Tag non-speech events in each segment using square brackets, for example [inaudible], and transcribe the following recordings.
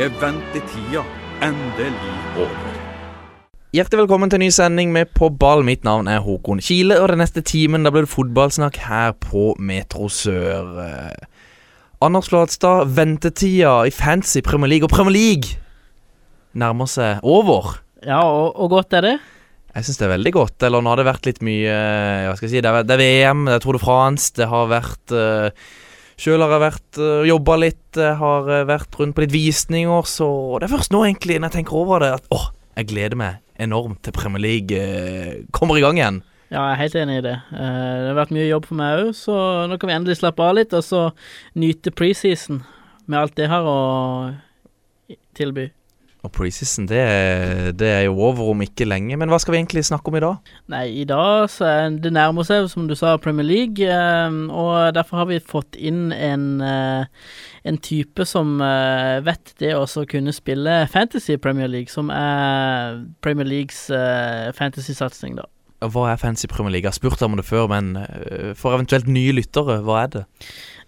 Er ventetida endelig over. Hjertelig velkommen til en ny sending med På ball. Mitt navn er Håkon Kile, og den neste timen da blir det fotballsnakk her på Metro Sør. Eh, Anders Flatstad, ventetida i fancy Premier League og Premier League nærmer seg over. Ja, og, og godt er det? Jeg syns det er veldig godt. Eller nå har det vært litt mye eh, Hva skal jeg si, det er, det er VM, det er Tour de France, det har vært uh, Sjøl har jeg vært uh, jobba litt, jeg har uh, vært rundt på litt visninger, så det er først nå, egentlig, når jeg tenker over det, at åh, jeg gleder meg enormt til Premier League kommer i gang igjen. Ja, jeg er helt enig i det. Eh, det har vært mye jobb for meg òg, så nå kan vi endelig slappe av litt, og så nyte preseason med alt det her å tilby. Og preseason, det, det er jo over om ikke lenge. Men hva skal vi egentlig snakke om i dag? Nei, i dag så er det nærmer seg, som du sa, Premier League, eh, og derfor har vi fått inn en, eh, en type som eh, vet det å kunne spille Fantasy Premier League, som er Premier Leagues eh, fantasy-satsing, da. Hva er Fantasy Premier League? Jeg har spurt om det før, men for eventuelt nye lyttere, hva er det?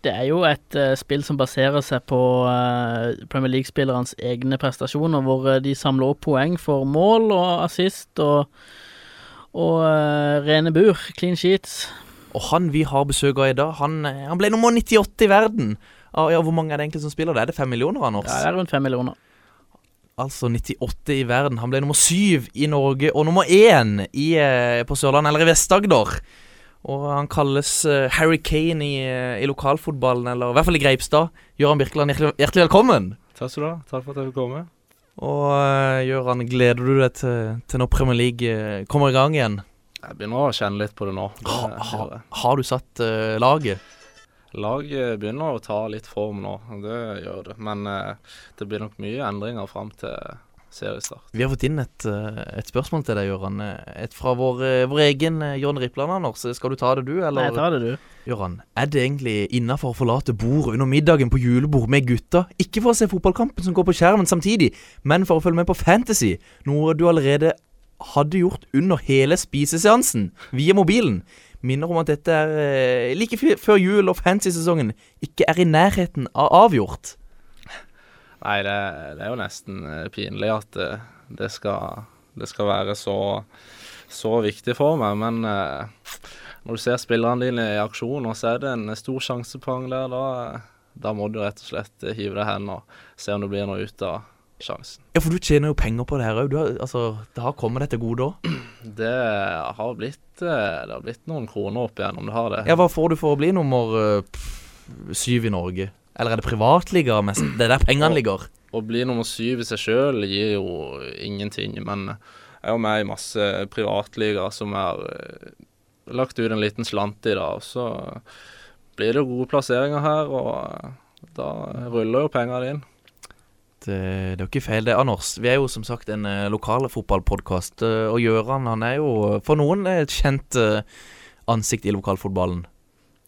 Det er jo et uh, spill som baserer seg på uh, Premier League-spillernes egne prestasjoner, hvor uh, de samler opp poeng for mål og assist og, og rene bur, clean sheets. Og han vi har besøk av i dag, han, han ble nummer 98 i verden. Ah, ja, hvor mange er det egentlig som spiller det? Er det fem millioner, Anders? Ja, det er rundt fem millioner. Altså 98 i verden. Han ble nummer syv i Norge, og nummer én i, på Sørlandet, eller i Vest-Agder. Og han kalles eh, Harry Kane i, eh, i lokalfotballen, eller i hvert fall i Greipstad. Gøran Birkeland, hjertelig, hjertelig velkommen. Takk skal du ha. Takk for at jeg fikk komme. Og uh, gleder du deg til, til når Premier League eh, kommer i gang igjen? Jeg begynner å kjenne litt på det nå. Det Ha, ha, har du satt uh, laget? Laget begynner å ta litt form nå, det gjør det. Men uh, det blir nok mye endringer fram til seriestart. Vi har fått inn et, eh, et spørsmål til deg, Gøran. Eh, Et fra vår, eh, vår egen John Rippland, Anders. Skal du ta det, du? Eller? Nei, ta det, du. Gøran, er det egentlig innafor å forlate bordet under middagen på julebord med gutta? Ikke for å se fotballkampen som går på skjermen samtidig, men for å følge med på Fantasy, noe du allerede hadde gjort under hele spiseseansen via mobilen. Minner om at dette er eh, like før jul og fantasy-sesongen ikke er i nærheten av avgjort. Nei, det, det er jo nesten eh, pinlig at eh, det, skal, det skal være så, så viktig for meg. Men eh, når du ser spillerne dine i aksjon, og så er det en stor sjansepang der, da, da må du rett og slett hive deg hen og se om det blir noe ut av sjansen. Ja, for du tjener jo penger på det her òg. Altså, det har kommet deg til gode òg. [clears throat] Det har blitt, det har blitt noen kroner opp igjennom, det har det. Ja, hva får du for å bli nummer syv i Norge? Eller er det privatliga mest? Det er der pengene ligger. Å bli nummer syv i seg sjøl gir jo ingenting, men jeg er jo med i masse privatligaer som er eh, lagt ut en liten slant i, dag. Og så blir det jo gode plasseringer her, og eh, da ruller jo pengene inn. Det, det er jo ikke feil, det, Anders. Vi er jo som sagt en uh, lokal fotballpodkast, og Gjøran han er jo for noen et kjent eh, ansikt i lokalfotballen.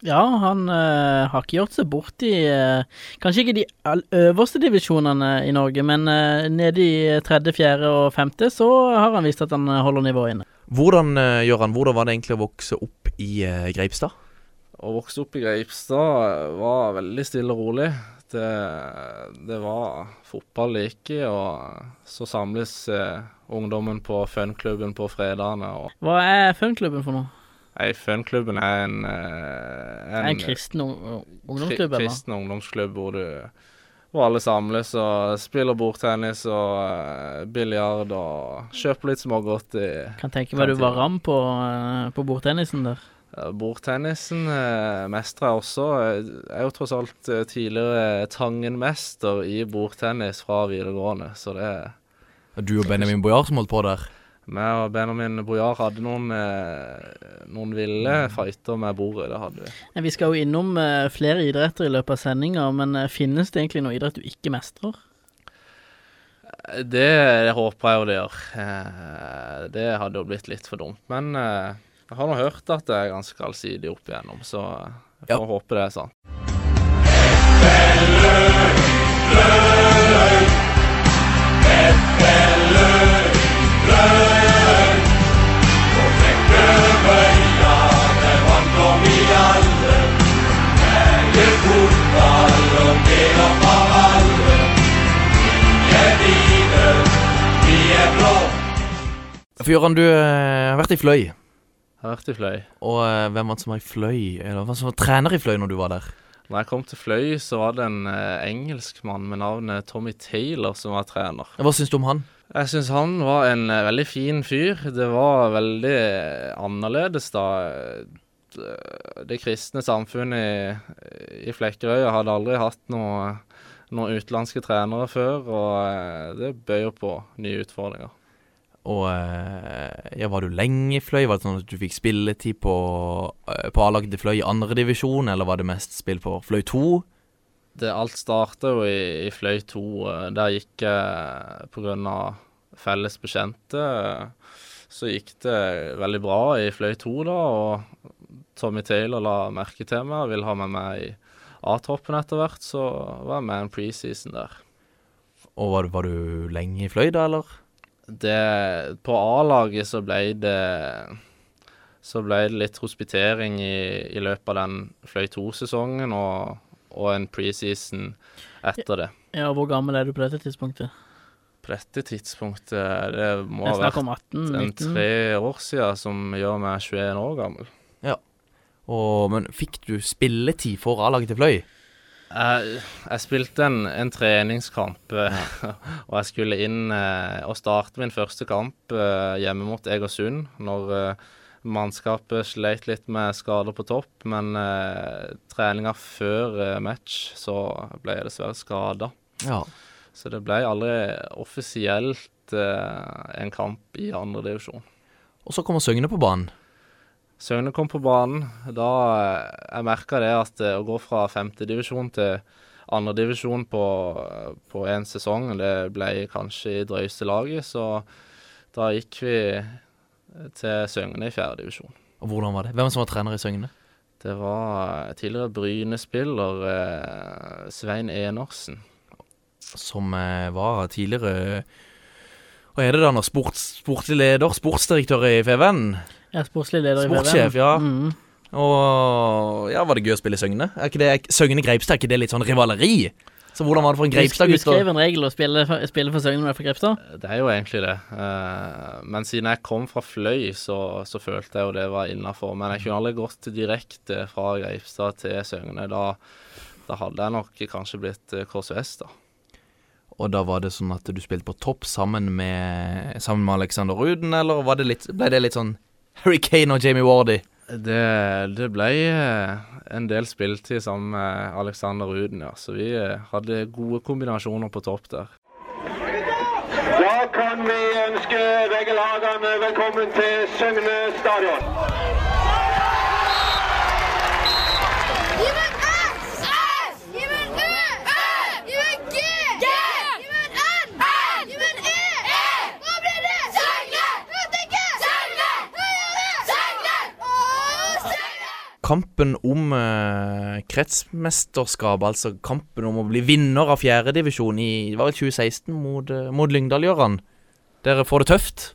Ja, han øh, har ikke gjort seg bort i øh, Kanskje ikke de all øverste divisjonene i Norge, men øh, nede i tredje, fjerde og femte så har han vist at han holder nivået inne. Hvordan uh, Gøran, hvordan var det egentlig å vokse opp i Greipstad? Å vokse opp i Greipstad var veldig stille og rolig. Det, det var fotball like, og så samles ungdommen på funklubben på fredagene. og Hva er funklubben for noe? Nei, Fønklubben er en, eh, Er en kristen ungdomsklubb, eller? kristen ungdomsklubb hvor, du, hvor alle samles og spiller bordtennis og uh, biljard og kjøper litt smågodt i Kan tenke meg du var ram på, uh, på bordtennisen der. uh, Bordtennisen uh, mestrer jeg også. Jeg er jo tross alt tidligere Tangen-mester i bordtennis fra videregående, så det Du og Benjamin Bojar som holdt på der? Meg og Benjamin Bojar hadde noen, eh, noen ville fighter med bordet. Det hadde vi. Eh, Vi skal jo innom eh, flere idretter i løpet av sendinga, men eh, finnes det egentlig noe idrett du ikke mestrer? Eh, Det, det håper jeg jo det gjør. Eh, det hadde jo blitt litt for dumt. Men eh, jeg har nå hørt at det er ganske allsidig opp igjennom, så jeg får Ja. håpe det er sant. For Gøran, du eh, har vært i Fløy. Jeg har vært i Fløy. Og eh, hvem var det som var i Fløy? Eller hvem som var trener i Fløy når du var der? Når jeg kom til Fløy, så var det en eh, engelskmann med navnet Tommy Taylor som var trener. Hva syns du om han? Jeg syns han var en eh, veldig fin fyr. Det var veldig eh, annerledes da. Det, det kristne samfunnet i, i Flekkerøy hadde aldri hatt noe, noen utenlandske trenere før, og eh, det bøyer på nye utfordringer. Og eh, ja, var du lenge i Fløy? Var det sånn at du fikk spilletid på, eh, på A-laget til Fløy i andredivisjon, eller var det mest spill på Fløy 2? Det, alt starta jo i, i Fløy 2. eh, Der gikk jeg pga. felles bekjente. eh, Så gikk det veldig bra i Fløy 2, da, og Tommy Taylor la merke til meg og ville ha med meg i A-troppen etter hvert, så var jeg med en preseason der. Og var, var du lenge i Fløy da, eller? Det, på A-laget så ble det så ble det litt hospitering i, i løpet av den Fløy 2-sesongen og, og en preseason etter det. Ja, Hvor gammel er du på dette tidspunktet? På dette tidspunktet Det må ha vært 18? en tre år siden som gjør meg 21 år gammel. Ja. Og, men fikk du spilletid for A-laget til Fløy? Jeg, jeg spilte en, en treningskamp, eh, [laughs] og jeg skulle inn eh, og starte min første kamp eh, hjemme mot Egersund. Når eh, mannskapet sleit litt med skader på topp, men eh, treninga før eh, match så ble jeg dessverre skada. Ja. Så det ble aldri offisielt eh, en kamp i andredivisjon. Og så kommer Søgne på banen. Søgne kom på banen. Da eh, jeg merka det at eh, å gå fra femtedivisjon til andredivisjon på, eh, på én sesong, det ble kanskje i drøyeste laget, så da gikk vi til Søgne i fjerdedivisjon. Og hvordan var det? Hvem som var trener i Søgne? Det var tidligere Bryne-spiller eh, Svein Enersen. Som eh, var tidligere Hva er det da nå? Sports, sportslig leder? Sportsdirektør i FVN? Ja, sportslig leder i FVN. Sportssjef, ja. Mm. Og ja, var det gøy å spille i Søgne? Er ikke det Søgne Greipstad, er ikke det litt sånn rivaleri? Så hvordan var det for en Greipstad-gutt? å- Uskreven regel å spille, spille for Søgne med for Grepstad? Det er jo egentlig det. Eh, men siden jeg kom fra Fløy, så, så følte jeg jo det var innafor. Men jeg kunne aldri gått direkte fra Greipstad til Søgne. Da, da hadde jeg nok kanskje blitt eh, KSVS, da. Og da var det sånn at du spilte på topp sammen med, sammen med Alexander Ruden, eller var det litt, ble det litt sånn Harry Kane og Jamie Wardy? Det, det ble eh, en del spilletid sammen med Alexander Ruden, ja. Så vi eh, hadde gode kombinasjoner på topp der. Da kan vi ønske begge lagene velkommen til Søgne stadion. Gi meg S! S! Gi meg Ø! Ø! Gi meg G! G! Gi meg en N! N! Gi meg en E! E! Hva blir det? Søgne! Hørte ikke! Søgne! Hva gjør det? Søgne! Åh, Søgne! Kampen om eh, kretsmesterskap, altså kampen om å bli vinner av fjerdedivisjon i det var vel 2016 mot, uh, mot Lyngdal, Gøran. Dere får det tøft.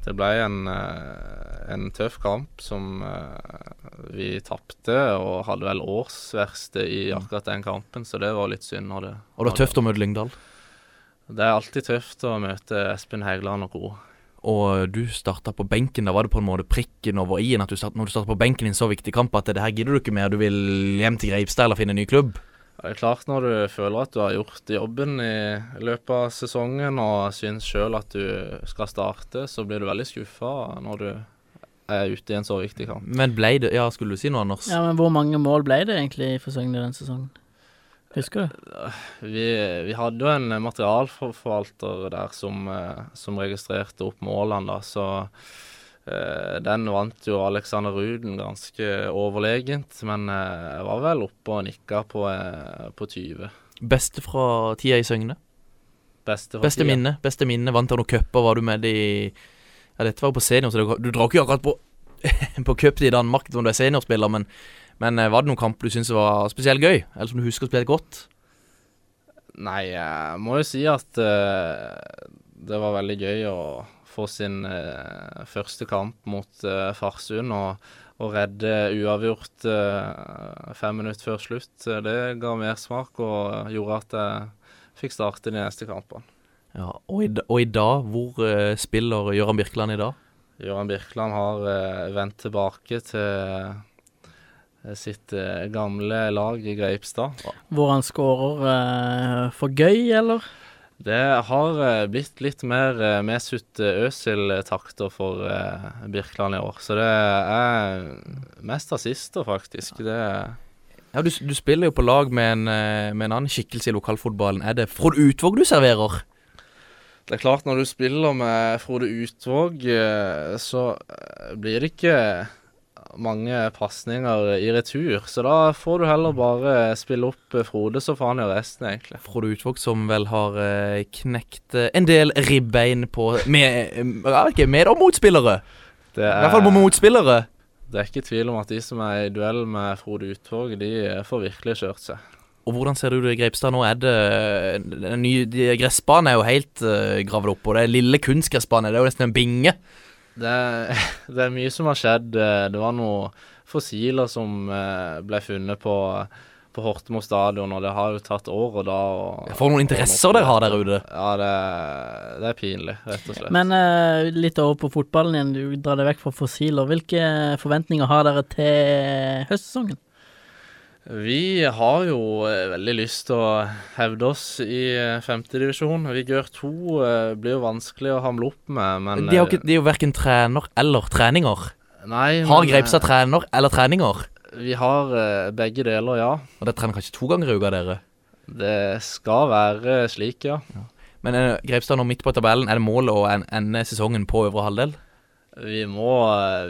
Det ble en, eh, en tøff kamp som eh, vi tapte, og hadde vel årsverste i akkurat den kampen, så det var litt synd. Når det, Og det var tøft å møte Lyngdal. Det er alltid tøft å møte Espen Hægeland og co. Og du starta på benken. Da var det på en måte prikken over i-en at du start, når du starta på benken i en så viktig kamp at det her gidder du ikke mer, du vil hjem til Greipstad eller finne en ny klubb. Det er klart Når du føler at du har gjort jobben i løpet av sesongen og syns sjøl at du skal starte, så blir du veldig skuffa når du er ute i en så viktig kamp. Men ble det Ja, skulle du si noe, Anders? Ja, men hvor mange mål ble det egentlig for Søgne den sesongen? Husker du? Vi, vi hadde jo en materialforvalter der som, eh, som registrerte opp målene, da, så eh, den vant jo Alexander Ruden ganske overlegent, men eh, jeg var vel oppe og nikka på, eh, på 20. Beste fra tida i Søgne? Beste, fra Beste tida. minne? Beste minne, Vant han noen cuper? Var du med i Ja, dette var jo på senior, så du drar ikke akkurat på [laughs] På cup i Danmark når du er seniorspiller, men, men eh, var det noen kamper du syntes var spesielt gøy? Eller som du husker spesielt godt? Nei, jeg må jo si at uh, det var veldig gøy å få sin uh, første kamp mot uh, Farsund og, og redde uavgjort eh, fem minutter før slutt. Det ga mersmak og gjorde at jeg fikk starte de neste kampene. Ja, Og i, og i dag, hvor eh, spiller Gøran Birkeland i dag? Gøran Birkeland har eh, vendt tilbake til sitt eh, gamle lag i Greipstad. Hvor han skårer eh, for gøy, eller? Det har eh, blitt litt mer uh, Mesut Øsil-takter for eh, Birkeland i år. Så det er mest assister, faktisk. Det Ja, du, du spiller jo på lag med en, eh, med en annen skikkelse i lokalfotballen. Er det Frode Utvåg du serverer? Det er klart, når du spiller med Frode Utvåg, eh, så eh, blir det ikke mange pasninger i retur. Så da får du heller bare spille opp eh, Frode, så får han gjøre resten, egentlig. Frode Utvåg som vel har eh, knekt eh, en del ribbein på Med, ikke, med og motspillere. Det I hvert fall på er, motspillere. det er ikke tvil om at de som er i duell med Frode Utvåg, de får virkelig kjørt seg. Og hvordan ser du det i Greipstad nå? Er det den nye Gressbanen er jo helt uh, gravd opp, og det er lille kunstgressbane. Det er jo nesten en binge. Det, [laughs] det er mye som har skjedd. Det var noen fossiler som eh, ble funnet på, på Hortemo stadion, og det har jo tatt år og da og, For noen interesser dere har der ute. Ja, det, det er pinlig, rett og slett. Men uh, litt over på fotballen igjen, du drar deg vekk fra fossiler. Hvilke forventninger har dere til høstsesongen? Vi har jo eh, veldig lyst til å hevde oss i eh, femtedivisjon. Vigør 2 eh, blir jo vanskelig å hamle opp med, men De er jo, ikke, de er jo verken trener eller treninger. Nei, Har men, Greipstad trener eller treninger? Vi har begge deler, ja. Og det trener kanskje to ganger i uka, dere. Det skal være slik, ja. Men eh, Greipstad nå midt på tabellen, er det målet å ende sesongen på øvre halvdel? Vi må,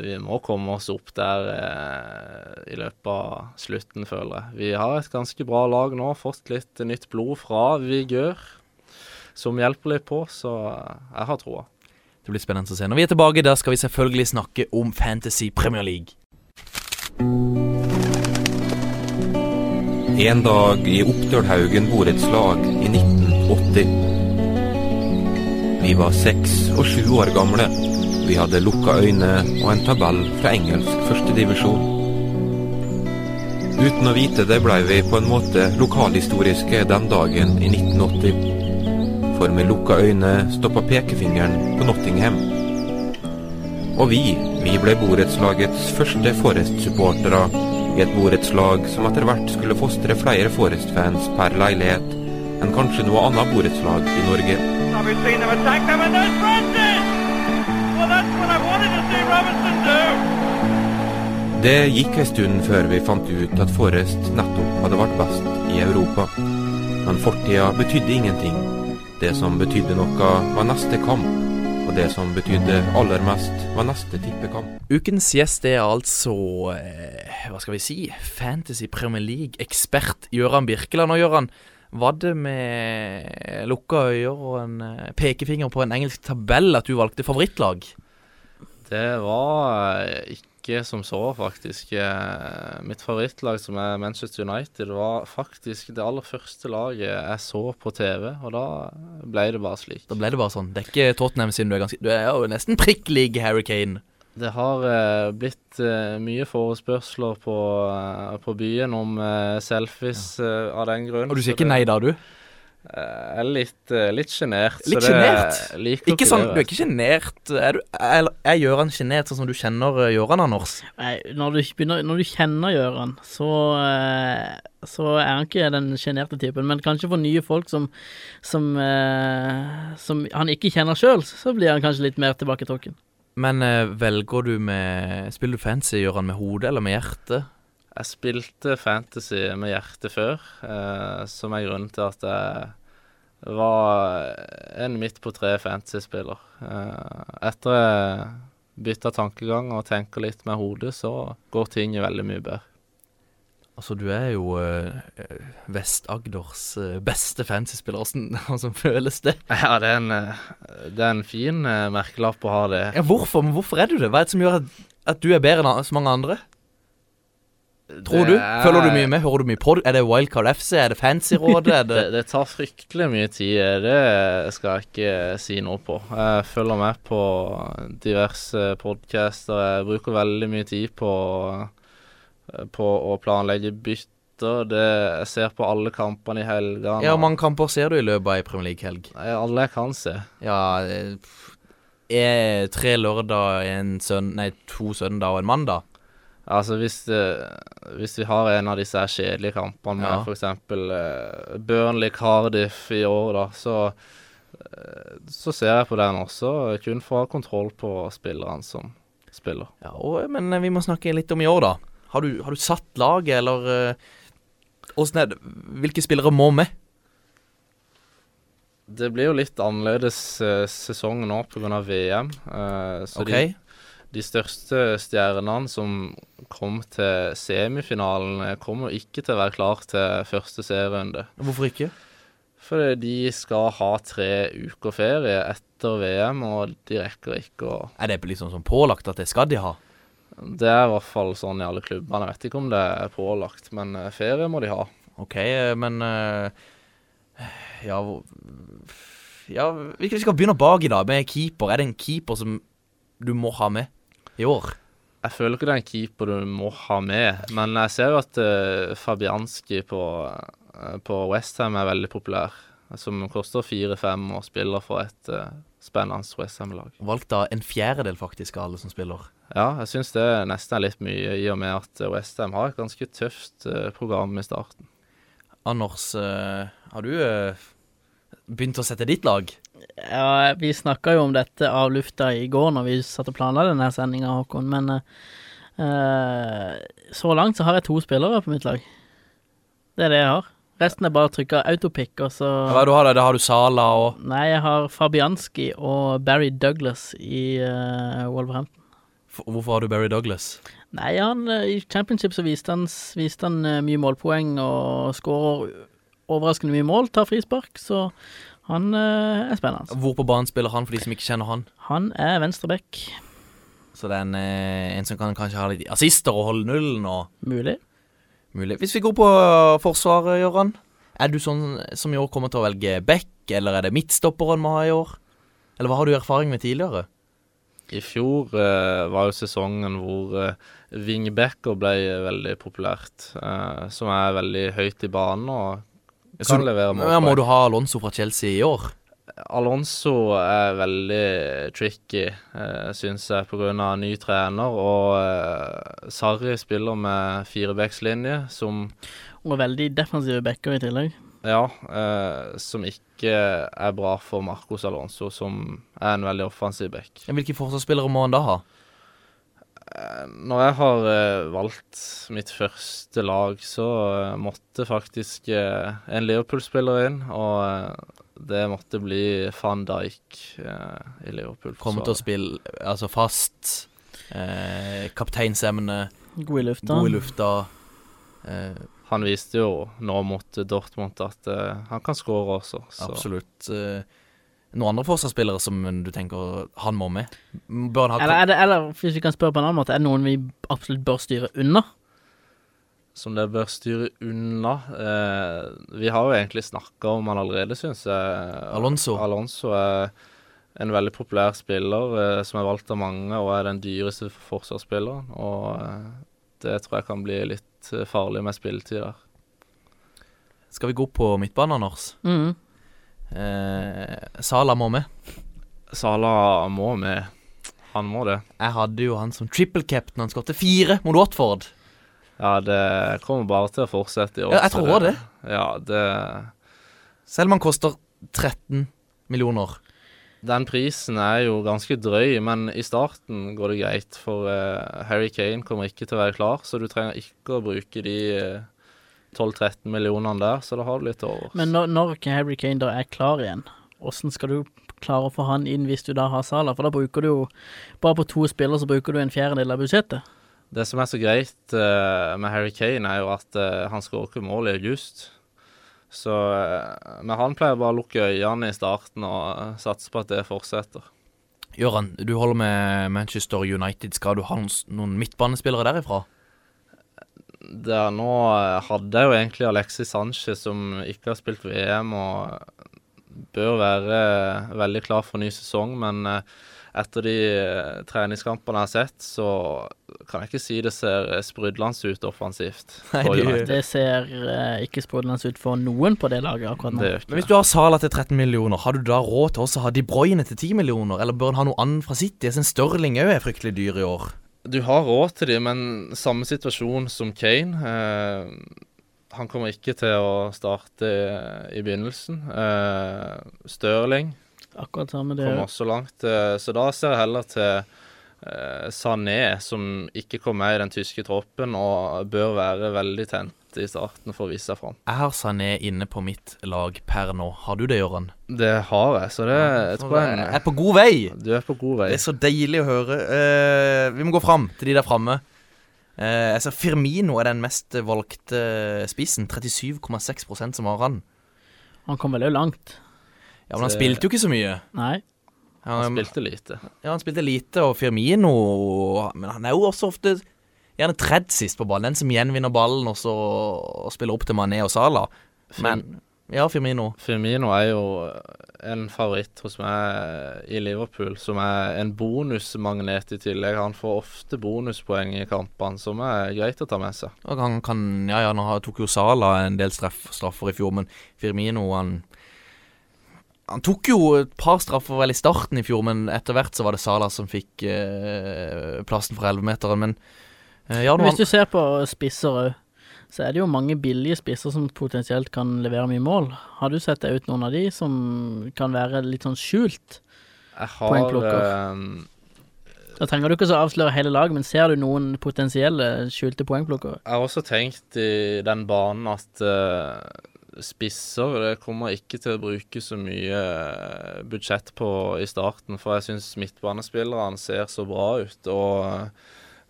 vi må komme oss opp der eh, i løpet av slutten, føler jeg. Vi har et ganske bra lag nå, fått litt nytt blod fra Vigør, som hjelper litt på, så jeg har troa. Det blir spennende å se. Når vi er tilbake, da skal vi selvfølgelig snakke om Fantasy Premier League. En dag i Oppdølhaugen borettslag i 1980. Vi var seks og sju år gamle. Vi hadde lukka øyne og en tabell fra engelsk førstedivisjon. Uten å vite det blei vi på en måte lokalhistoriske den dagen i 1980. For med lukka øyne stoppa pekefingeren på Nottingham. Og vi, vi ble borettslagets første Forest-supportere i et borettslag som etter hvert skulle fostre flere Forest-fans per leilighet enn kanskje noe annet borettslag i Norge. Det gikk en stund før vi fant ut at Forrest nettopp hadde vært best i Europa. Men fortida betydde ingenting. Det som betydde noe, var neste kamp. Og det som betydde aller mest, var neste tippekamp. Ukens gjest er altså eh, Hva skal vi si? Fantasy Premier League-ekspert Gøran Birkeland. Og Gøran, var det med lukka øyne og en eh, pekefinger på en engelsk tabell at du valgte favorittlag? Det var eh, ikke som så, faktisk. Eh, Mitt favorittlag, som er Manchester United, var faktisk det aller første laget jeg så på TV, og da ble det bare slik. Da ble det bare sånn. Det er ikke Tottenham siden du er ganske Du er jo nesten prikk lik Harry Kane. Det har eh, blitt eh, mye forespørsler på, eh, på byen om eh, selfies eh, av den grunn. Og du sier ikke nei da, du? Jeg er litt, litt sjenert. Litt sjenert? Ikke sånn, det, Du er ikke sjenert? Er du Eller er Gøran sjenert sånn som du kjenner eh, Gøran, Anders? Nei, når du, begynner, når du kjenner Gøran, så, eh, så er han ikke den sjenerte typen. Men kanskje for nye folk som, som, eh, som han ikke kjenner sjøl, så blir han kanskje litt mer tilbaketrukken. Men eh, velger du med Spiller du fancy, han med hodet eller med hjertet? Jeg spilte fantasy med hjertet før, eh, som er grunnen til at jeg var en midt på tre fantasy-spiller. Eh, etter jeg bytta tankegang og tenker litt med hodet, så går ting veldig mye bedre. Altså, du er jo eh, Vest-Agders eh, beste fantasy-spiller. Åssen [laughs] altså, føles det? Ja, det er en, eh, det er en fin eh, merkelapp å ha det. Ja, hvorfor? Men hvorfor er du det? Hva er det som gjør at, at du er bedre enn så mange andre? Tror du? Det er- Følger du mye med? Hører du mye på? Er det Wildcard FC? Er det Fancyrådet? Er det [laughs] Det, det tar fryktelig mye tid, det skal jeg ikke si noe på. Jeg følger med på diverse podcaster. Jeg bruker veldig mye tid på, på å planlegge bytter. Det, jeg ser på alle kampene i helgene. Ja, hvor mange kamper ser du i løpet av ei Premier League-helg? Alle jeg kan se. Ja eh, Er tre lørdag, en søn... Nei, to søndag og en mandag? Altså hvis, det, hvis vi har en av disse her kjedelige kampene med Ja. eksempel eh, Burnley Cardiff i år, da, så eh, så ser jeg på den også, kun for å ha kontroll på spillerne som spiller. Ja, og, Men eh, vi må snakke litt om i år, da. Har du, har du satt laget, eller eh, Åssen er det Hvilke spillere må med? Det blir jo litt annerledes eh, sesong nå pga. VM. eh, så OK? de, de største stjernene som kom til semifinalen, kommer ikke til å være klar til første serierunde. Hvorfor ikke? Fordi de skal ha tre uker ferie etter VM, og de rekker ikke å Er det liksom sånn pålagt at det skal de ha? Det er i hvert fall sånn i alle klubbene. Jeg vet ikke om det er pålagt, men eh, ferie må de ha. OK, eh, men eh, Ja, ja vi skal begynne bak i dag, med keeper. Er det en keeper som du må ha med i år? Jeg føler ikke det er en keeper du må ha med, men jeg ser jo at uh, Fabianski på, uh, på Westham er veldig populær. Som koster fire-fem og spiller for et uh, spennende Westham-lag. Valgt av en fjerdedel, faktisk, av alle som spiller. Ja, jeg syns det nesten er litt mye, i og med at Westham har et ganske tøft eh, program i starten. Anders, eh, har du eh, begynt å sette ditt lag? Ja, vi snakka jo om dette av lufta i går når vi satt og planla denne sendinga, Håkon, men eh, eh, så langt så har jeg to spillere på mitt lag. Det er det jeg har. Resten er bare å trykke autopic, og så Hva er du har da? Da har du Sala og Nei, jeg har Fabianski og Barry Douglas i uh, Wolverhampton. Hvorfor har du Barry Douglas? Nei, han, eh, i championship så viste han, viste han eh, mye målpoeng og skårer overraskende mye mål, tar frispark, så han eh, er spennende. Hvor på banen spiller han, for de som ikke kjenner han? Han er venstreback. Så det er en, en som kan kanskje ha litt assister og holde nullen og Mulig. mulig. Hvis vi går på forsvaret, Gøran. Er du sånn som i år kommer til å velge back, eller er det midtstopperen vi har i år? Eller hva har du erfaring med tidligere? I fjor eh, var jo sesongen hvor uh, wingbacker ble veldig populært. eh, som er veldig høyt i banen og Så- levere mål. Ja, må du ha Alonso fra Chelsea i år? Alonso er veldig tricky, uh, syns jeg, pga. ny trener. Og uh, Sarri spiller med firebackslinje, som Og veldig defensive backer i tillegg. Ja, eh, som ikke er bra for Marcos Alonso, som er en veldig offensiv back. Hvilke forsvarsspillere må han da ha? Eh, Når jeg har eh, valgt mitt første lag, så eh, måtte faktisk eh, en Liverpool-spiller inn, og eh, det måtte bli van Dijk eh, i Liverpool. Kommer til å spille altså fast, eh, kapteinsemne, God i lufta. god i lufta. Eh, Han viste jo nå mot Dortmund at uh, han kan skåre også. Så. absolutt. Eh, noen andre forsvarsspillere som du tenker han må med? Bør han ha Eller, er det, eller hvis vi kan spørre på en annen måte, er det noen vi absolutt bør styre unna? Som det bør styre unna. Eh, vi har jo egentlig snakka om han allerede, syns jeg. Alonso. Alonso er en veldig populær spiller eh, som er valgt av mange, og er den dyreste forsvarsspilleren. Og eh, det tror jeg kan bli litt eh, farlig med spilletid der. Skal vi gå på midtbanen, Anders? Mm. Eh, Sala må med. Sala må med. Han må det. Jeg hadde jo han som triple captain. Han skåret fire mot Watford. Ja, det kommer bare til å fortsette i år. Ja, jeg tror tror det. Ja, det Selv om han koster 13 millioner. Den prisen er jo ganske drøy, men i starten går det greit. For uh, Harry Kane kommer ikke til å være klar, så du trenger ikke å bruke de uh, 12-13 millionene der, så da har du litt over. Men når, når Harry Kane da er klar igjen, hvordan skal du klare å få han inn hvis du da har Salah? For da bruker du jo Bare på to spillere så bruker du en fjerdedel av budsjettet. Det som er så greit uh, med Harry Kane, er jo at eh, han skårer ikke mål i august. Så eh, Men han pleier bare å lukke øynene i starten og eh, satse på at det fortsetter. Gøran, du holder med Manchester United. Skal du ha noen, midtbanespillere derifra? Der nå eh, hadde jeg jo egentlig Alexis Sanchez, som ikke har spilt VM og bør være veldig klar for ny sesong, men eh, etter de eh, treningskampene jeg har sett, så kan jeg ikke si det ser sprudlende ut offensivt. Nei, for det- Det ser eh, ikke sprudlende ut for noen på det laget akkurat nå. Men hvis du har Sala til 13 millioner, har du da råd til også å ha De Bruyne til 10 millioner? Eller bør han ha noe annet fra City? Jeg synes Stirling òg er fryktelig dyr i år. Du har råd til dem, men samme situasjon som Kane. Eh, han kommer ikke til å starte i begynnelsen. Eh, Stirling Akkurat samme det. kommer så langt. Eh, så da ser jeg heller til eh, Sané, som ikke kom med i den tyske troppen, og bør være veldig tent i starten for å vise seg fram. Jeg har Sané inne på mitt lag per nå. Har du det, Jørgen? Det har jeg, så det jeg tror jeg er på god vei. Du er på god vei. Det er så deilig å høre. Eh, vi må gå fram til de der framme. Uh, jeg Firmino er den mest valgte spissen. 37,6% som har han. Han kom veldig langt. Ja, Men han spilte jo ikke så mye. Nei. Han spilte lite. Ja, han spilte lite, og Firmino Men han er jo også ofte gjerne tredd sist på ballen. Den som gjenvinner ballen og så og spiller opp til Mané og Salah. Men ja, Firmino. Firmino er jo en favoritt hos meg i Liverpool, som er en bonusmagnet i tillegg. Han får ofte bonuspoeng i kampene, som er greit å ta med seg. Og han kan Ja, ja, nå tok jo Salah en del straff, straffer i fjor, men Firmino, han Han tok jo et par straffer vel i starten i fjor, men etter hvert så var det Salah som fikk eh, plassen for 11-meteren. Men eh, ja, hvis du ser på spisser òg, så er det jo mange billige spisser som potensielt kan levere mye mål. Har du sett deg ut noen av de som kan være litt sånn skjult? Jeg har Poengplukker. eh, Da trenger du ikke så avsløre hele laget, men ser du noen potensielle skjulte poengplukkere? Jeg har også tenkt i den banen at eh, spisser det kommer ikke til å bruke så mye eh, budsjett på i starten, for jeg syns midtbanespillerne ser så bra ut. Og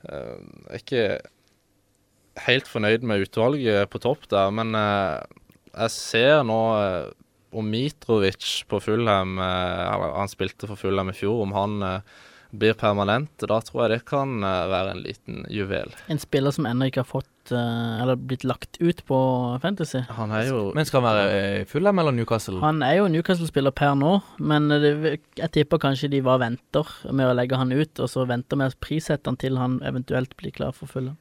eh, jeg er ikke helt fornøyd med utvalget på topp der, men eh, jeg ser nå eh, om Mitrovic på Fulham eh, Han spilte for Fulham i fjor. Om han eh, blir permanent, da tror jeg det kan eh, være en liten juvel. En spiller som ennå ikke har fått eh, Eller blitt lagt ut på Fantasy. Han er jo Men skal han være full Fulham eller Newcastle? Han er jo Newcastle-spiller per nå, men det, jeg tipper kanskje de bare venter med å legge han ut, og så venter med å prissette han til han eventuelt blir klar for Fulham.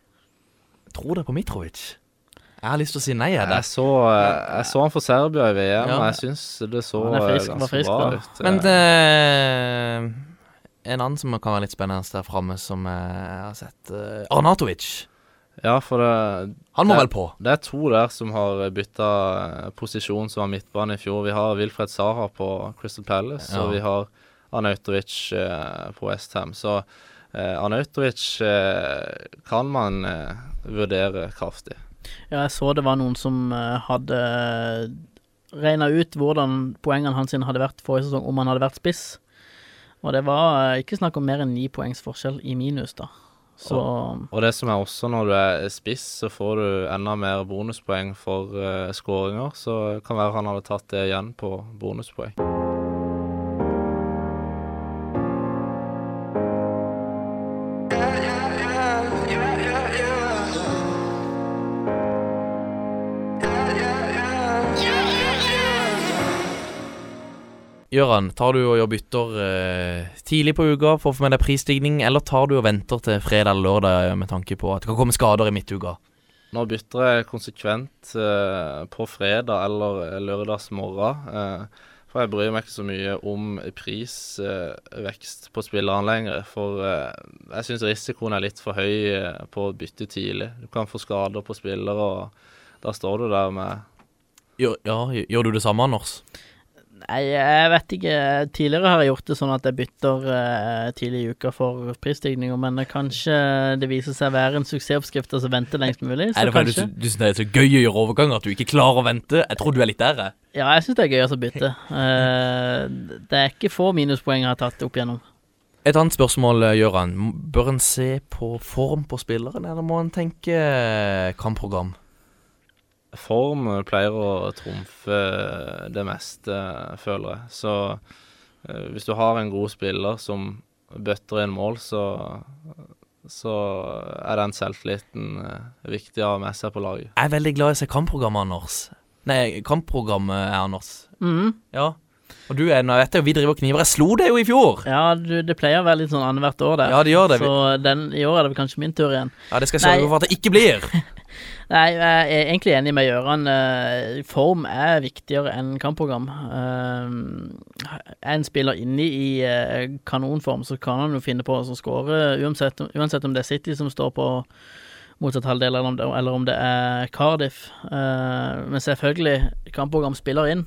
Tror dere på Mitrovic? Jeg har lyst til å si nei, jeg. jeg så, eh, jeg så han for Serbia i VM, Ja. og jeg syns det så er frisk, eh, ganske frisk, bra da. ut. Men Eh, eh, en annen som kan være litt spennende der framme, som jeg har sett uh, Arnatovic. ja, for det, Han må Det- vel på? det er to der som har bytta posisjon som var midtbane i fjor. Vi har Wilfred Saha på Crystal Palace, Ja. og vi har Arnautovic uh, på Westham. Så uh, Arnautovic uh, kan man uh, vurdere kraftig. Ja, jeg så det var noen som eh, hadde regna ut hvordan poengene hans hadde vært forrige sesong om han hadde vært spiss. Og det var eh, ikke snakk om mer enn ni poengs forskjell i minus, da. Så Og det som er også når du er spiss, så får du enda mer bonuspoeng for uh, skåringer. Så det kan være han hadde tatt det igjen på bonuspoeng. Gøran, tar du og gjør bytter eh, tidlig på uka for å få med deg prisstigning, eller tar du og venter til fredag eller lørdag med tanke på at det kan komme skader i midtuka? Nå bytter jeg konsekvent eh, på fredag eller lørdagsmorgen. eh, for jeg bryr meg ikke så mye om prisvekst på spillerne lenger. For eh, jeg syns risikoen er litt for høy eh, på å bytte tidlig. Du kan få skader på spillere, og da står du der med Gjør, ja, gjør du det samme, Anders? Nei, jeg vet ikke. Tidligere har jeg gjort det sånn at jeg bytter uh, tidlig i uka for prisstigninger, men kanskje det viser seg å være en suksessoppskrift og så vente lengst mulig. Så Er det fordi kanskje. du, du syns det er så gøy å gjøre overganger at du ikke klarer å vente? Jeg tror du er litt der, jeg. Ja, jeg syns det er gøy å bytte. Uh, det er ikke få minuspoeng jeg har tatt opp igjennom. Et annet spørsmål, eh, Gøran. Bør en se på form på spilleren, eller må en tenke kampprogram? Form eh, pleier å trumfe det meste, føler jeg. Så eh, hvis du har en god spiller som bøtter inn mål, så, så er den selvtilliten eh, viktig å ha med seg på laget. Jeg er veldig glad i å se kampprogrammet, Anders. Nei, kampprogrammet er Anders. Mm. Ja. Og du er, nå vet jeg jo vi driver og kniver. Jeg slo deg jo i fjor! Ja, du, det pleier å være litt sånn annethvert år, det. Ja, det gjør det. Så den, i år er det kanskje min tur igjen. Ja, det skal jeg sørge for at det ikke blir. [laughs] Nei, jeg er egentlig enig med Gøran. Eh, Form er viktigere enn kampprogram. Eh, Er en spiller inne i eh, kanonform, så kan han jo finne på å skåre, uansett, uansett om det er City som står på motsatt halvdel, eller om det, eller om det er Cardiff. Eh, Men selvfølgelig, kampprogram spiller inn.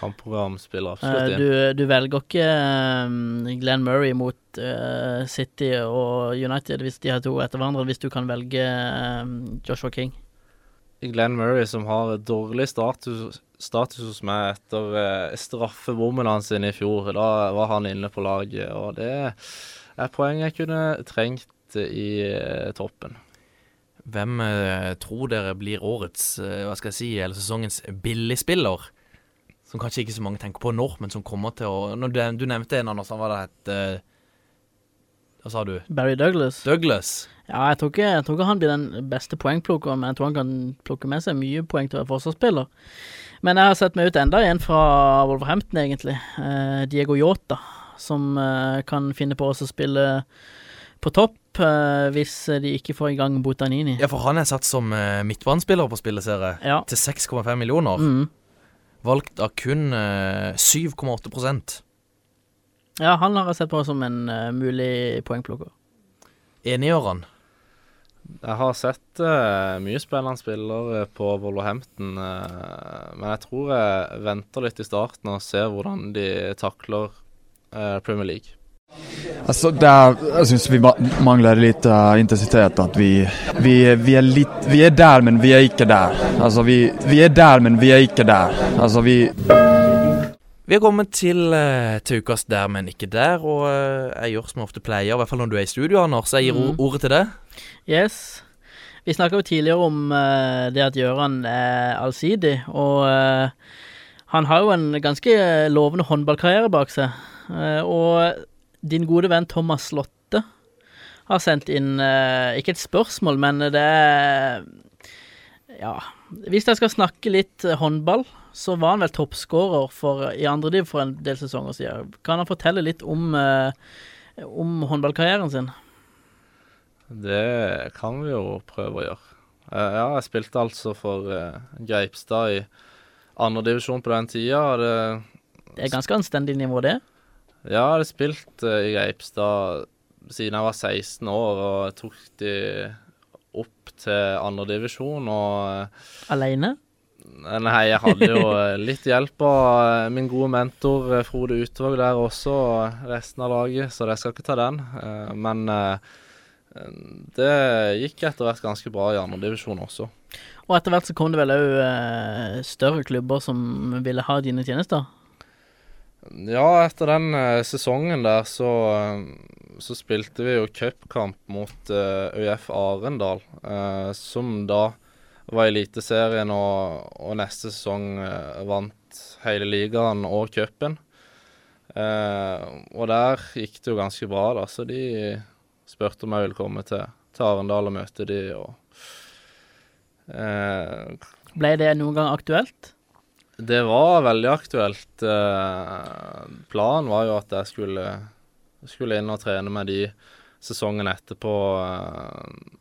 Kampprogram spiller Eh, absolutt inn. Du, du velger ikke eh, Glenn Murray mot eh, City og United hvis de har to etter hverandre, hvis du kan velge eh, Joshua King. Glenn Murray som har dårlig status, status hos meg etter eh, straffebommen hans i fjor. Da var han inne på laget, og det er poeng jeg kunne trengt i eh, toppen. Hvem eh, tror dere blir årets, eh, hva skal jeg si, eller sesongens billigspiller? Som kanskje ikke så mange tenker på nå, men som kommer til å du, du nevnte en, Anders, han var det et eh, Hva sa du? Barry Douglas. Douglas. Ja, jeg tror, ikke, jeg tror ikke han blir den beste poengplukkeren, men jeg tror han kan plukke med seg mye poeng til å være forsvarsspiller. Men jeg har sett meg ut enda en fra Wolverhampton, egentlig. Eh, Diego Yota, som eh, kan finne på å spille på topp eh, hvis de ikke får i gang Botanini. Ja, for han er satt som eh, midtbanespiller på spilleserie Ja. til 6,5 millioner. Mm. Valgt av kun eh, 7,8 Ja, han har jeg sett på som en uh, mulig poengplukker. Enigåren? Jeg har sett uh, mye spennende spillere på Wolverhampton, uh, men jeg tror jeg venter litt i starten og ser hvordan de takler eh, Premier League. Altså, det er, jeg syns vi mangler litt uh, intensitet. At vi, vi, vi, er litt, vi er der, men vi er ikke der. Altså, vi, vi er der, men vi er ikke der. Altså, vi Vi har kommet til, eh, til ukas Der, men ikke der. Og eh, jeg gjør som jeg ofte pleier, i hvert fall når du er i studio, Anders. Jeg gir Mhm. ordet til deg. Yes. Vi snakka jo tidligere om uh, det at Gjøran er allsidig, og uh, han har jo en ganske lovende håndballkarriere bak seg. Uh, og din gode venn Thomas Slotte har sendt inn ikke et spørsmål, men det er Ja. Hvis jeg skal snakke litt eh, håndball, så var han vel toppskårer for, i andre div for en del sesonger siden. Kan han fortelle litt om, eh, om håndballkarrieren sin? Det kan vi jo prøve å gjøre. Eh, ja, jeg spilte altså for uh, Greipstad i andredivisjon på den tida. Det, Det er ganske anstendig nivå, det. ja, jeg hadde spilt eh, i Greipstad siden jeg var 16 år, og jeg tok de opp til andredivisjon. Og eh, Aleine. Nei, jeg hadde jo [laughs] eh, litt hjelp av eh, min gode mentor Frode Utvåg der også, og resten av laget, så jeg skal ikke ta den. Men det gikk etter hvert ganske bra i andredivisjon også. Og etter hvert så kom det vel òg større klubber som ville ha dine tjenester. Ja, etter den eh, sesongen der så, eh, så spilte vi jo cupkamp mot eh, ØF Arendal, eh, som da var Eliteserien og, og neste sesong eh, vant hele ligaen og cupen. Eh, og der gikk det jo ganske bra, da, så de spurte om jeg ville komme til, til Arendal og møte de, og Ble det noen gang aktuelt? Det var veldig aktuelt. Eh, planen var jo at jeg skulle, skulle inn og trene med de sesongen etterpå. Eh,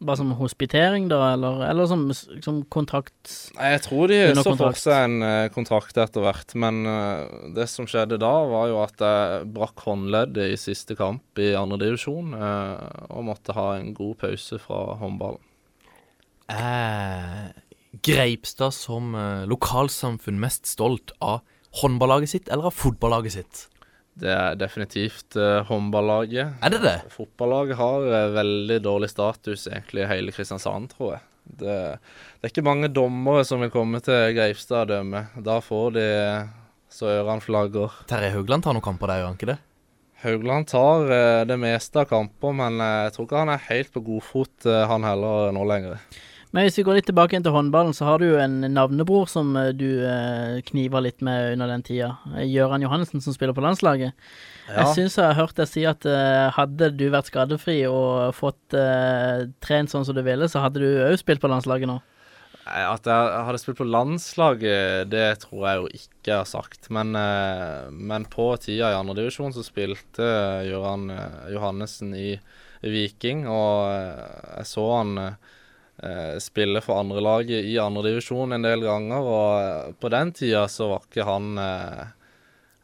Bare som hospitering, da, eller, eller som, som kontrakt Nei, jeg tror de så for seg en eh, kontrakt etter hvert, men eh, det som skjedde da, var jo at jeg brakk håndleddet i siste kamp i andredivisjon uh, og måtte ha en god pause fra håndballen. Er Greipstad som eh, lokalsamfunn mest stolt av håndballaget sitt eller av fotballaget sitt? Det er definitivt uh, håndballaget. Er det det? Fotballaget har eh, veldig dårlig status egentlig i hele Kristiansand, tror jeg. Det, det er ikke mange dommere som vil komme til Greipstad og dømme. Da får de så ørene flagger. Terje Haugland tar noen kamper der, gjør han ikke det? Haugland tar eh, det meste av kamper, men jeg tror ikke han er helt på godfot, uh, han heller, nå lenger. Men hvis vi går litt tilbake inn til håndballen, så har du jo en navnebror som eh, du eh, kniva litt med under den tida. Eh, Gøran Johannessen som spiller på landslaget. Ja. Jeg syns jeg har hørt deg si at eh, hadde du vært skadefri og fått eh, trent sånn som du ville, så hadde du òg spilt på landslaget nå. At jeg hadde spilt på landslaget, det tror jeg jo ikke jeg har sagt. Men, men på tida i andredivisjon så spilte Gøran Johannessen i, Viking, og jeg så han spille for andrelaget i andredivisjon en del ganger. Og eh, på den tida så var ikke han eh,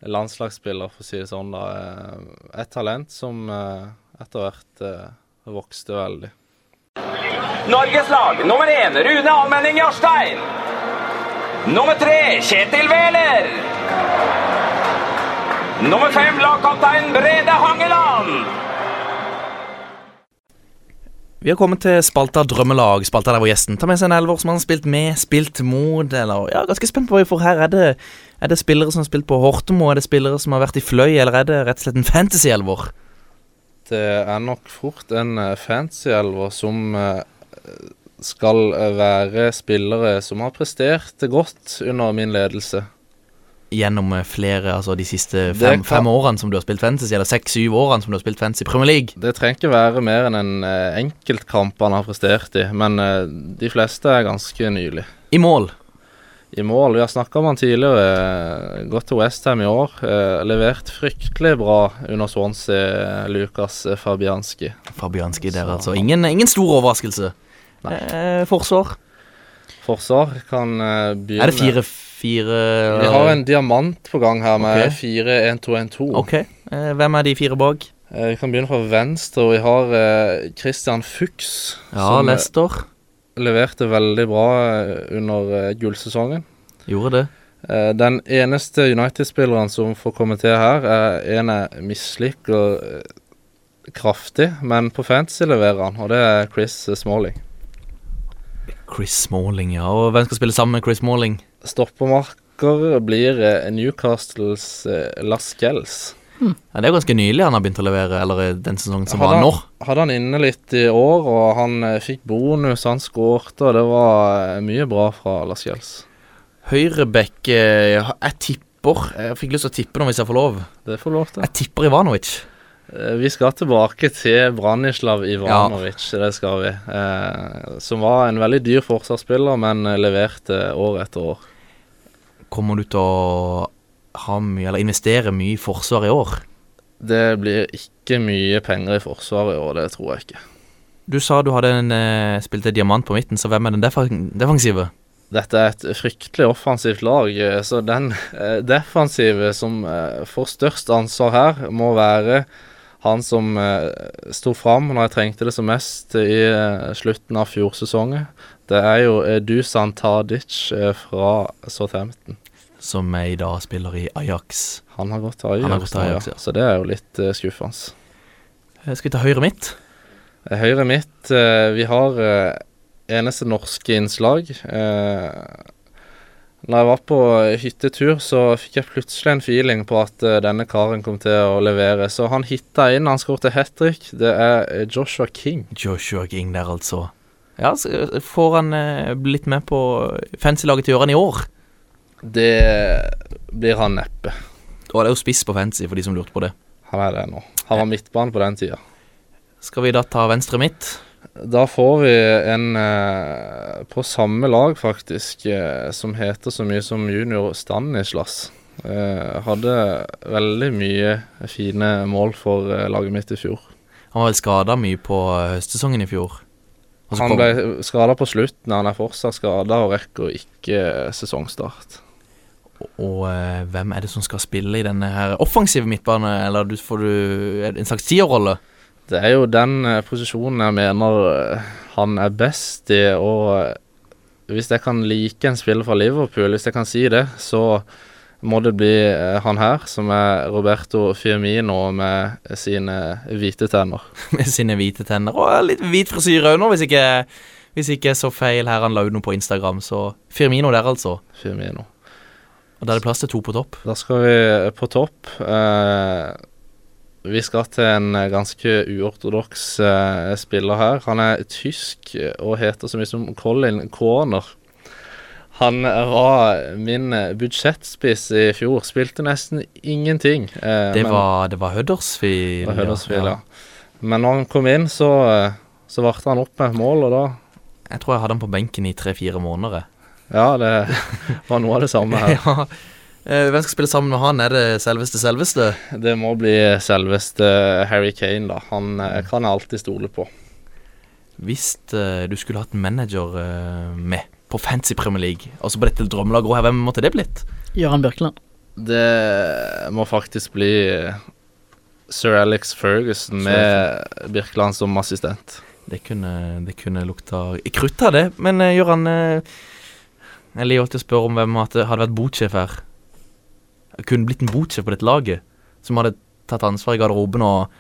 landslagsspiller, for å si det sånn. da. Eh, Et talent som eh, etter hvert eh, vokste veldig. Norges lag nummer én Rune Almenning Jarstein. Nummer tre Kjetil Wæler. Nummer fem lagkaptein Brede Hangeland. Vi har kommet til spalta Drømmelag, spalta der hvor gjesten tar med seg en elver som han har spilt med, spilt mot, eller Ja, ganske spent på hva vi får her. Er det, er det spillere som har spilt på Hortemo, er det spillere som har vært i Fløy, eller er det rett og slett en fantasy-elver? Det er nok fort en eh, fancy-elver som eh, skal eh, være spillere som har prestert godt under min ledelse. Gjennom eh, flere, altså de siste fem, kan- fem årene som du har spilt fantasy, eller seks-syv årene som du har spilt fantasy i Premier League. Det trenger ikke være mer enn en eh, enkeltkamp han har prestert i, men eh, de fleste er ganske nylig. I mål. I mål. Vi har snakka om han tidligere. Gått til Westham i år. Levert fryktelig bra under Swansea, Lukas Fabianski. Fabianski der, Så altså. Ingen, ingen stor overraskelse. Eh, forsvar. Forsvar kan begynne Er det fire-fire Vi har en diamant på gang her med okay. 4-1-2-1-2. Ok. Eh, hvem er de fire bak? Eh, Vi kan begynne fra venstre. og Vi har eh, Christian Fuchs. Ja, som, Lester. Leverte veldig bra eh, under eh, gullsesongen. Gjorde det. Eh, Den eneste United-spilleren som får komme til her, er en jeg misliker eh, kraftig, men på fantasy leverer han, og det er Chris Smalling. Chris Smalling, ja. Og hvem skal spille sammen med Chris Smalling? Stoppermarker blir Newcastles Newcastles eh, Hmm. Ja, Det er ganske nylig han har begynt å levere, eller eh, den sesongen som Hadde var nå. hadde han inne litt i år, og han eh, fikk bonus, han skårte, og det var eh, mye bra fra Lascelles. Høyrebekk eh, Jeg tipper Jeg fikk lyst til å tippe noe hvis jeg får lov. Det får lov til. Jeg tipper Ivanovic. Eh, Vi skal tilbake til Branislav Ivanovic, det skal vi. Eh, som var en veldig dyr forsvarsspiller, men eh, leverte år etter år. Kommer du til å ha mye, eller investere mye i forsvar i år? Det blir ikke mye penger i forsvaret i år, det tror jeg ikke. Du sa du hadde en, eh, spilte diamant på midten, så hvem er den defensive? Dette er et fryktelig offensivt lag, eh, så den eh, defensive som får størst ansvar her, må være han som sto fram når jeg trengte det som mest i slutten av fjorsesongen. Det er jo eh, Dusan Tadic eh, fra Southampton. Som i dag spiller i Ajax. Han har gått til Ajax, gått til Ajax, ja. så det er jo litt uh, skuffende. Skal vi ta høyre midt? Høyre midt, uh, vi har uh, eneste norske innslag. Uh, når jeg var på hyttetur, så fikk jeg plutselig en feeling på at uh, denne karen kom til å levere. Så han hitta inn, han skåret hat trick. Det er Joshua King. Joshua King der, altså. Ja, så eh, får han eh, blitt med på fancy-laget til Gjøran i år? Det blir han neppe. Og det er jo spiss på fancy, for de som lurte på det. Han er det nå. Han var midtbane på den tida. Skal vi da ta venstre midt? Da får vi en eh, på samme lag, faktisk, eh, som heter så mye som junior Stanislas. Eh, hadde veldig mye fine mål for eh, laget mitt i fjor. Han var vel skada mye på høstsesongen i fjor. Og Han ble skada på slutten, han er fortsatt skada og rekker ikke eh, sesongstart. Og eh, hvem er det som skal spille i denne her offensive midtbane, eller du, får du en slags tierrolle? Det er jo den eh, posisjonen jeg mener han er best i, og hvis jeg kan like en spiller fra Liverpool, hvis jeg kan si det, så må det bli eh, han her, som er Roberto Firmino med sine hvite tenner. [laughs] Med sine hvite tenner og litt hvit frisyre òg nå, hvis ikke Hvis ikke jeg så feil her han la ut noe på Instagram. Så Firmino der, altså. Firmino. Og da er det plass til to på topp. Da skal vi på topp. Eh, vi skal til en ganske uortodoks eh, spiller her. Han er tysk og heter så mye som Colin Corner. Han var min budsjettspiss i fjor. Spilte nesten ingenting. eh, Det men- var, det var Huddersfield. var Huddersfield, ja. Men når han kom inn, så, eh, så varte han opp med mål, og da Jeg tror jeg hadde han på benken i tre-fire måneder. Ja, det [laughs] var noe av det samme her. ja. Eh, Hvem skal spille sammen med han? Er det selveste selveste? Det må bli selveste Harry Kane, da. Han eh, kan jeg alltid stole på. Hvis eh, du skulle hatt en manager eh, med på Fancy Premier League, altså på dette drømmelaget òg. hvem måtte det blitt? Gøran Birkeland. Det må faktisk bli Sir Alex Ferguson med Birkeland som assistent. Det kunne, det kunne lukta krutt av det, men uh, Gøran uh, Jeg liker alltid å spørre om hvem hadde, hadde vært botsjef her. Kunne blitt en botsjef på dette laget, som hadde tatt ansvar i garderoben og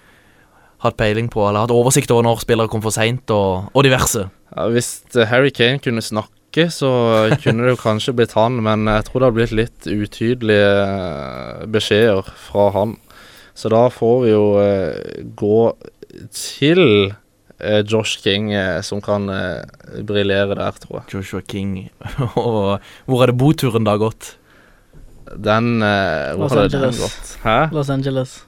hatt peiling på, eller hatt oversikt over når spillere kom for seint, og, og diverse. Ja, hvis eh, Harry Kane kunne snakke, så kunne det jo kanskje blitt han, men jeg tror det har blitt litt utydelige eh, beskjeder fra han. Så da får vi jo eh, gå til eh, Josh King, eh, som kan eh, briljere der, tror jeg. Joshua King. [laughs] og hvor er det boturen da gått? Den eh, Los hadde den gått? Hæ? Los Angeles.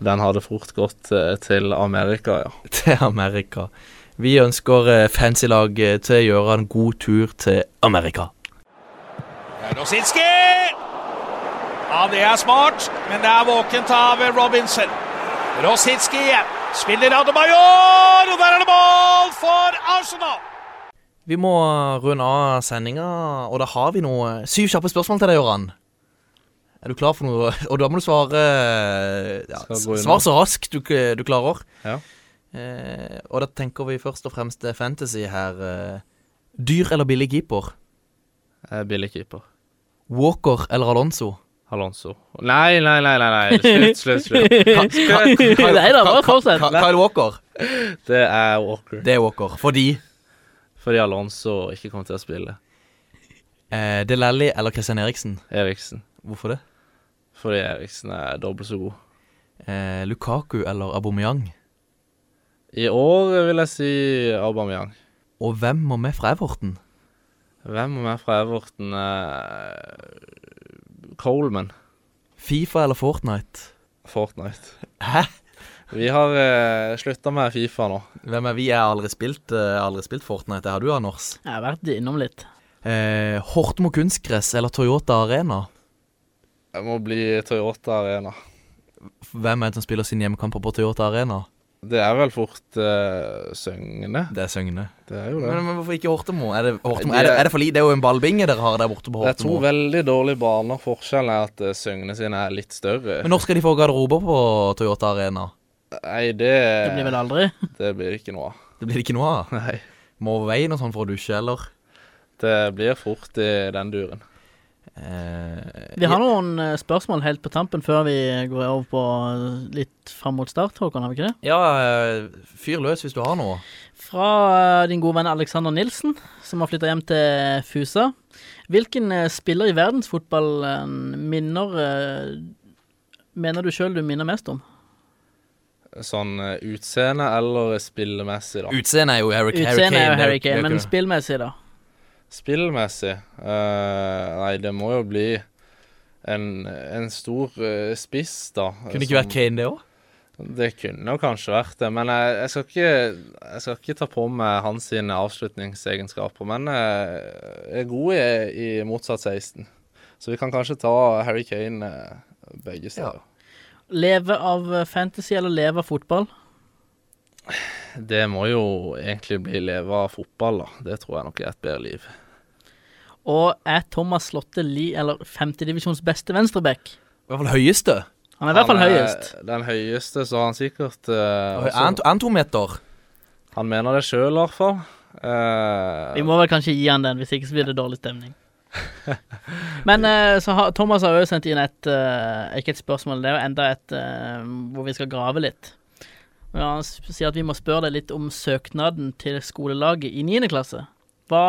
Den hadde fort gått eh, til Amerika, ja. [laughs] Til Amerika. Vi ønsker uh, fancy-lag eh, til å gjøre en god tur til Amerika. Rosicki! Ja, det er smart, men det er våkent av Robinson. Rosicki igjen. Spiller Adebayor, og der er det mål for Arsenal! Vi må runde av sendinga, og da har vi noe syv kjappe spørsmål til deg, Gøran. Er du klar for noe? [laughs] Og da må du svare ja. Svar så raskt du, du klarer. Ja. Eh, og da tenker vi først og fremst eh, fantasy her. Eh, dyr eller billig keeper? Eh, Billig keeper. Walker eller Alonso? Alonso. Nei, nei, nei, nei, slutt, slutt. slutt. Nei da, bare fortsett. Kyle Walker. Det er Walker. Det er Walker. Fordi Fordi Alonso ikke kommer til å spille. eh, Delally eller Christian Eriksen? Eriksen. Hvorfor det? Fordi Eriksen er dobbelt så god. Eh, Lukaku eller Aubameyang? I år vil jeg si Aubameyang. Og hvem må med fra Everton? Hvem må med fra Everton? Eh, Coleman. Fifa eller Fortnite? Fortnite. Hæ? Vi har uh, slutta med Fifa nå. Hvem er vi? Jeg har aldri spilt, uh, aldri spilt Fortnite. Det har du, Anders. Jeg har vært innom litt. Uh, Hortmo kunstgress eller Toyota Arena? Jeg må bli Toyota Arena. Hvem er det som spiller sine hjemmekamper på Toyota Arena? Det er vel fort uh, Søgne. Det er Søgne. Det er jo det. Men, men hvorfor ikke Hortemo? Er det, Hortemo? Er det, er det for lite? Det er jo en ballbinge dere har der borte på Det er to veldig dårlige baner. Forskjellen er at eh, Søgne sine er litt større. Men når skal de få garderober på Toyota Arena? Nei, det Det blir vel aldri. [laughs] Det blir ikke noe av. Det blir ikke noe av? Nei. Må over veien og sånn for å dusje, eller? Det blir fort i den duren. Eh, Vi har noen eh, spørsmål helt på tampen før vi går over på eh, litt fram mot start, Håkon, har vi ikke det? Ja, fyr løs hvis du har noe. Fra din gode venn Alexander Nilsen, som har flytta hjem til Fusa. Hvilken spiller i verdensfotballen minner Mener du sjøl du minner mest om? Sånn utseende eller spillemessig, da. Utseende er jo Harry, Harry Kane. Utseendet er jo Harry Kane, men spillmessig, da? Spillmessig Uh, Nei, det må jo bli en, en stor uh, spiss, da. Kunne det ikke vært Kane, det òg? Det kunne jo kanskje vært det, men jeg, jeg, skal ikke, jeg skal ikke ta på meg hans sine avslutningsegenskaper. Men jeg er god i, i motsatt 16, så vi kan kanskje ta Harry Kane eh, begge steder. Leve av eh, fantasy eller leve av fotball? Det må jo egentlig bli leve av fotball, da. Det tror jeg nok er et bedre liv. Og er Thomas Slotte Li, eller femtedivisjons beste venstreback? I hvert fall høyeste. Han er i hvert fall høyest. Den høyeste, så har han sikkert uh, Er han to- er meter? Han mener det sjøl, i hvert fall. Uh, Vi må vel kanskje gi han den, hvis ikke så blir det dårlig stemning. [laughs] Men uh, så har, Thomas har jo sendt inn et uh, Ikke et spørsmål, det er jo enda et hvor vi skal grave litt. Og Han sier at vi må spørre deg litt om søknaden til skolelaget i 9. klasse. Hva,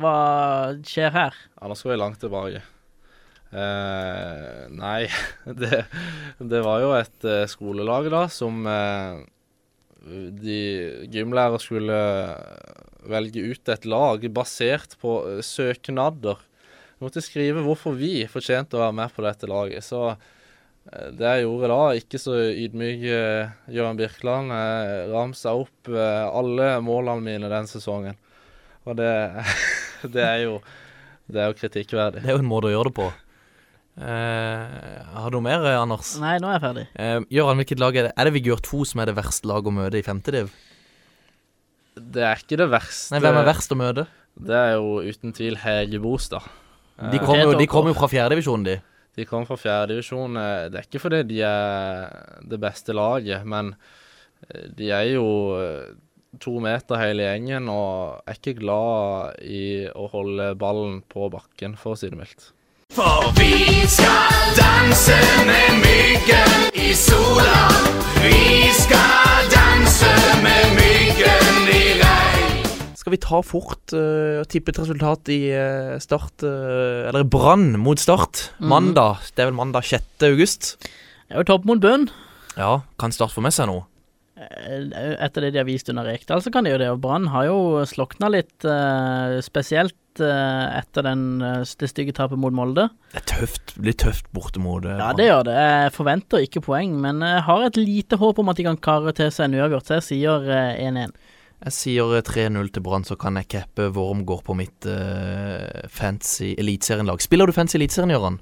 hva skjer her? Ja, nå skal vi langt tilbake. Eh, nei, [laughs] det, det var jo et eh, skolelag da som eh, de gymlærere skulle velge ut et lag basert på eh, søknader. Vi måtte skrive hvorfor vi fortjente å være med på dette laget. Så eh, det jeg gjorde da, ikke så ydmyk Jøran Gøran Birkeland, ramsa opp eh, alle målene mine den sesongen. Og det, [laughs] det er jo det er jo kritikkverdig. Det er jo en måte å gjøre det på. Eh, har du noe mer, eh, Anders? Nei, nå er jeg ferdig. Eh, Jøran, hvilket lag er det? Er det Vigør 2 som er det verste laget å møte i femtediv? Det er ikke det verste. Nei, hvem er verst å møte? Det er jo uten tvil Hege da. De Eh, kommer jo, de kom jo fra fjerdedivisjonen, de. De kommer fra fjerdedivisjon. Det er ikke fordi de er det beste laget, men eh, de er jo eh, to meter hele gjengen og er ikke glad i å holde ballen på bakken, for å si det mildt. For vi skal danse med myggen i sola. Vi skal danse med myggen. Skal vi ta fort uh, og tippe et resultat i uh, Start uh, Eller Brann mot Start? Mhm. Mandag. Det er vel mandag 6. august? Det er jo topp mot bunn. Ja, kan Start få med seg noe? Eh, Etter det de har vist under Rekdal, så kan de jo det. Og Brann har jo slokna litt, eh, spesielt eh, etter den, eh, det stygge tapet mot Molde. Det er tøft. litt blir tøft borte mot det. Ja, det gjør det. Jeg forventer ikke poeng, men jeg har et lite håp om at de kan kare til seg en uavgjort, så jeg sier eh, 1-1. Jeg sier eh, 3-0 til Brann, så kan jeg cappe går på mitt uh, fancy eliteserien-lag. Spiller du fancy eliteserien, Gøran?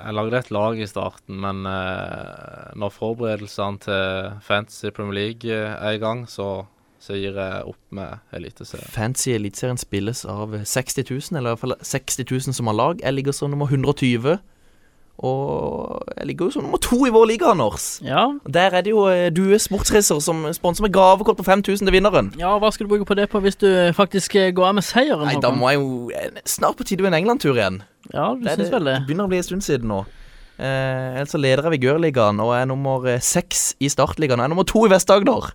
Jeg lagde et lag i starten, men uh, når forberedelsene til fancy Premier League eh, er i gang, så, så gir jeg opp med Eliteserien. Fancy eliteserien spilles av 60 000, eller i hvert fall 60 000 som har lag. Jeg ligger som nummer 120. Og jeg ligger jo som nummer to i vår liga, Anders. Ja. Der er det jo du, Due Sportsreiser som sponser med gavekort på 5000 til vinneren. ja, hva skal du bruke på det på hvis du faktisk eh, går av med seieren? Nei, da må jeg jo eh, Snart på tide med en England-tur igjen. Ja, du Det, synes det, vel det? det begynner å bli en stund siden nå. Eh, ellers så leder jeg Vigørligaen og er nummer eh, seks i Startligaen. Og er nummer to i Vest-Agder.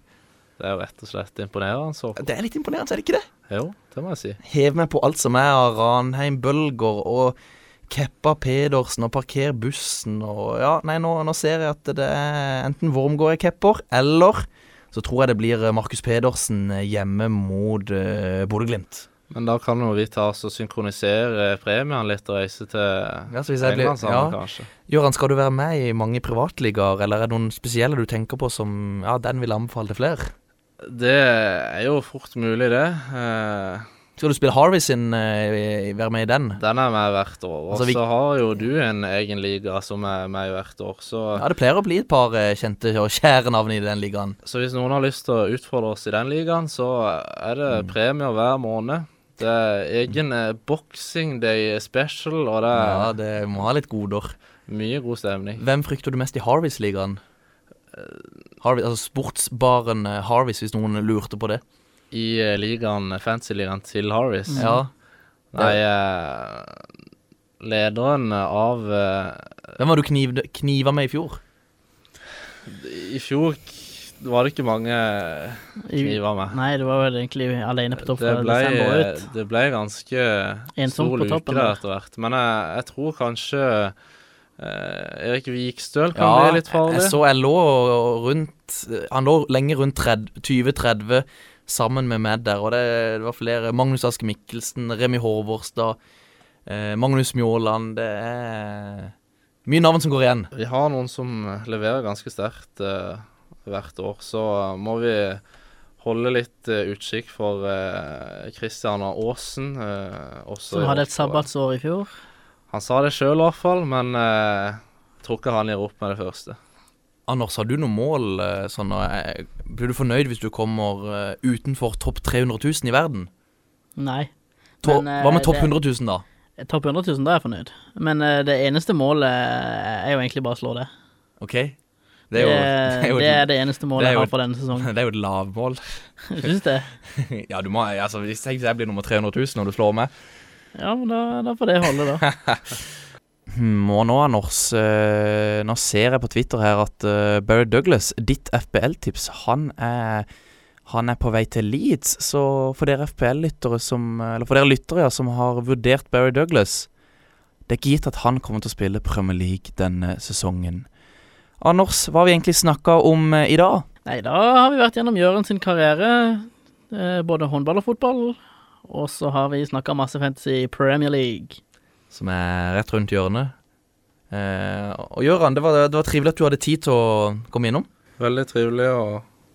Det er jo rett og slett imponerende. Så. Det er litt imponerende, er det ikke det? Jo, det må jeg si. Hev meg på alt som er av Ranheim Bølger og Keppa Pedersen og parker bussen og Ja, nei, nå, nå ser jeg at det er enten Wormgård jeg kepper, eller så tror jeg det blir eh, Markus Pedersen eh, hjemme mot uh, Bodø-Glimt. Men da kan jo vi ta oss og synkronisere premiene litt og reise til Ja, så hvis jeg blir- England sammen, ja. kanskje. Gøran, skal du være med i mange privatligaer, eller er det noen spesielle du tenker på som Ja, den vil anbefale til flere? Det er jo fort mulig, det. Eh, Skal du spille Harvey sin, eh, være med i den? den er med hvert år. Og Altså, vi- så har jo du en egen liga som er med hvert år, så Ja, det pleier å bli et par eh, kjente og kjære navn i den ligaen. Så hvis noen har lyst til å utfordre oss i den ligaen, så er det Mm. premier hver måned. Det er egen mm. boxing day special, og det er Ja, det må ha litt goder. mye god stemning. Hvem frykter du mest i Harveys-ligaen? Harvey, altså sportsbaren Harveys, hvis noen lurte på det. I eh, ligaen, fantasy-ligaen til Harris. Ja. Nei, eh, lederen av eh, Hvem var du kniv, kniva med i fjor? I fjor var det ikke mange kniver med. Nei, du var vel egentlig alene på topp Det fra desember ut. det ble ganske stor på luke der. etter hvert. Men jeg, jeg tror kanskje eh, Erik Vikstøl kan Ja, bli litt farlig. jeg så jeg lå rundt Han lå lenge rundt 20-30 sammen med meg der, og det, det var flere. Magnus Aske Mikkelsen, Remi Håvårstad, eh, Magnus Mjåland Det er mye navn som går igjen. Vi har noen som leverer ganske sterkt eh, hvert år, så må vi holde litt eh, utkikk for eh, Christian Aasen. eh, også Som hadde et sabbatsår i fjor. Han sa det sjøl i hvert fall, men eh, jeg tror ikke han gir opp med det første. Anders, har du noe mål eh, sånn eh, Blir du fornøyd hvis du kommer eh, utenfor topp 300 000 i verden? Nei. To, Men, hva med topp det- 100 000, da? Topp 100 000, da er jeg fornøyd. Men det eneste målet er jo egentlig bare å slå det. OK? Det er, jo- er, [laughs] det er det eneste målet det jeg har for denne sesongen. [laughs] Det er jo et lavmål. [laughs] Syns det. ja, du må Altså, hvis jeg, blir nummer 300 000 og du slår meg Ja, men da, da får det holde, da. Hmm, og nå, Anders, eh, nå ser jeg på Twitter her at eh, Barry Douglas, ditt FBL-tips, han han er på vei til Leeds, så for dere FPL-lyttere som Eller for dere lyttere ja, som har vurdert Barry Douglas Det er ikke gitt at han kommer til å spille Premier League denne sesongen. Anders, hva har vi egentlig snakka om eh, i dag? Nei, da har vi vært gjennom Jørgen sin karriere, både håndball og fotball. Og så har vi snakka masse fantasy i Premier League som er rett rundt hjørnet. Eh, og Gøran, det, det var, trivelig at du hadde tid til å komme innom. Veldig trivelig å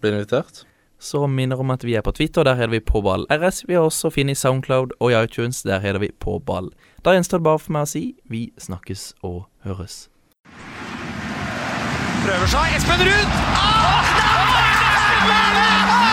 bli invitert. Så minner om at vi er på Twitter, der heter vi Påball RS. Vi har også funnet i Soundcloud og i iTunes, der heter vi Påball. Da gjenstår det bare for meg å si vi snakkes og høres. Prøver seg. Espen Ruud! Ah! Ah!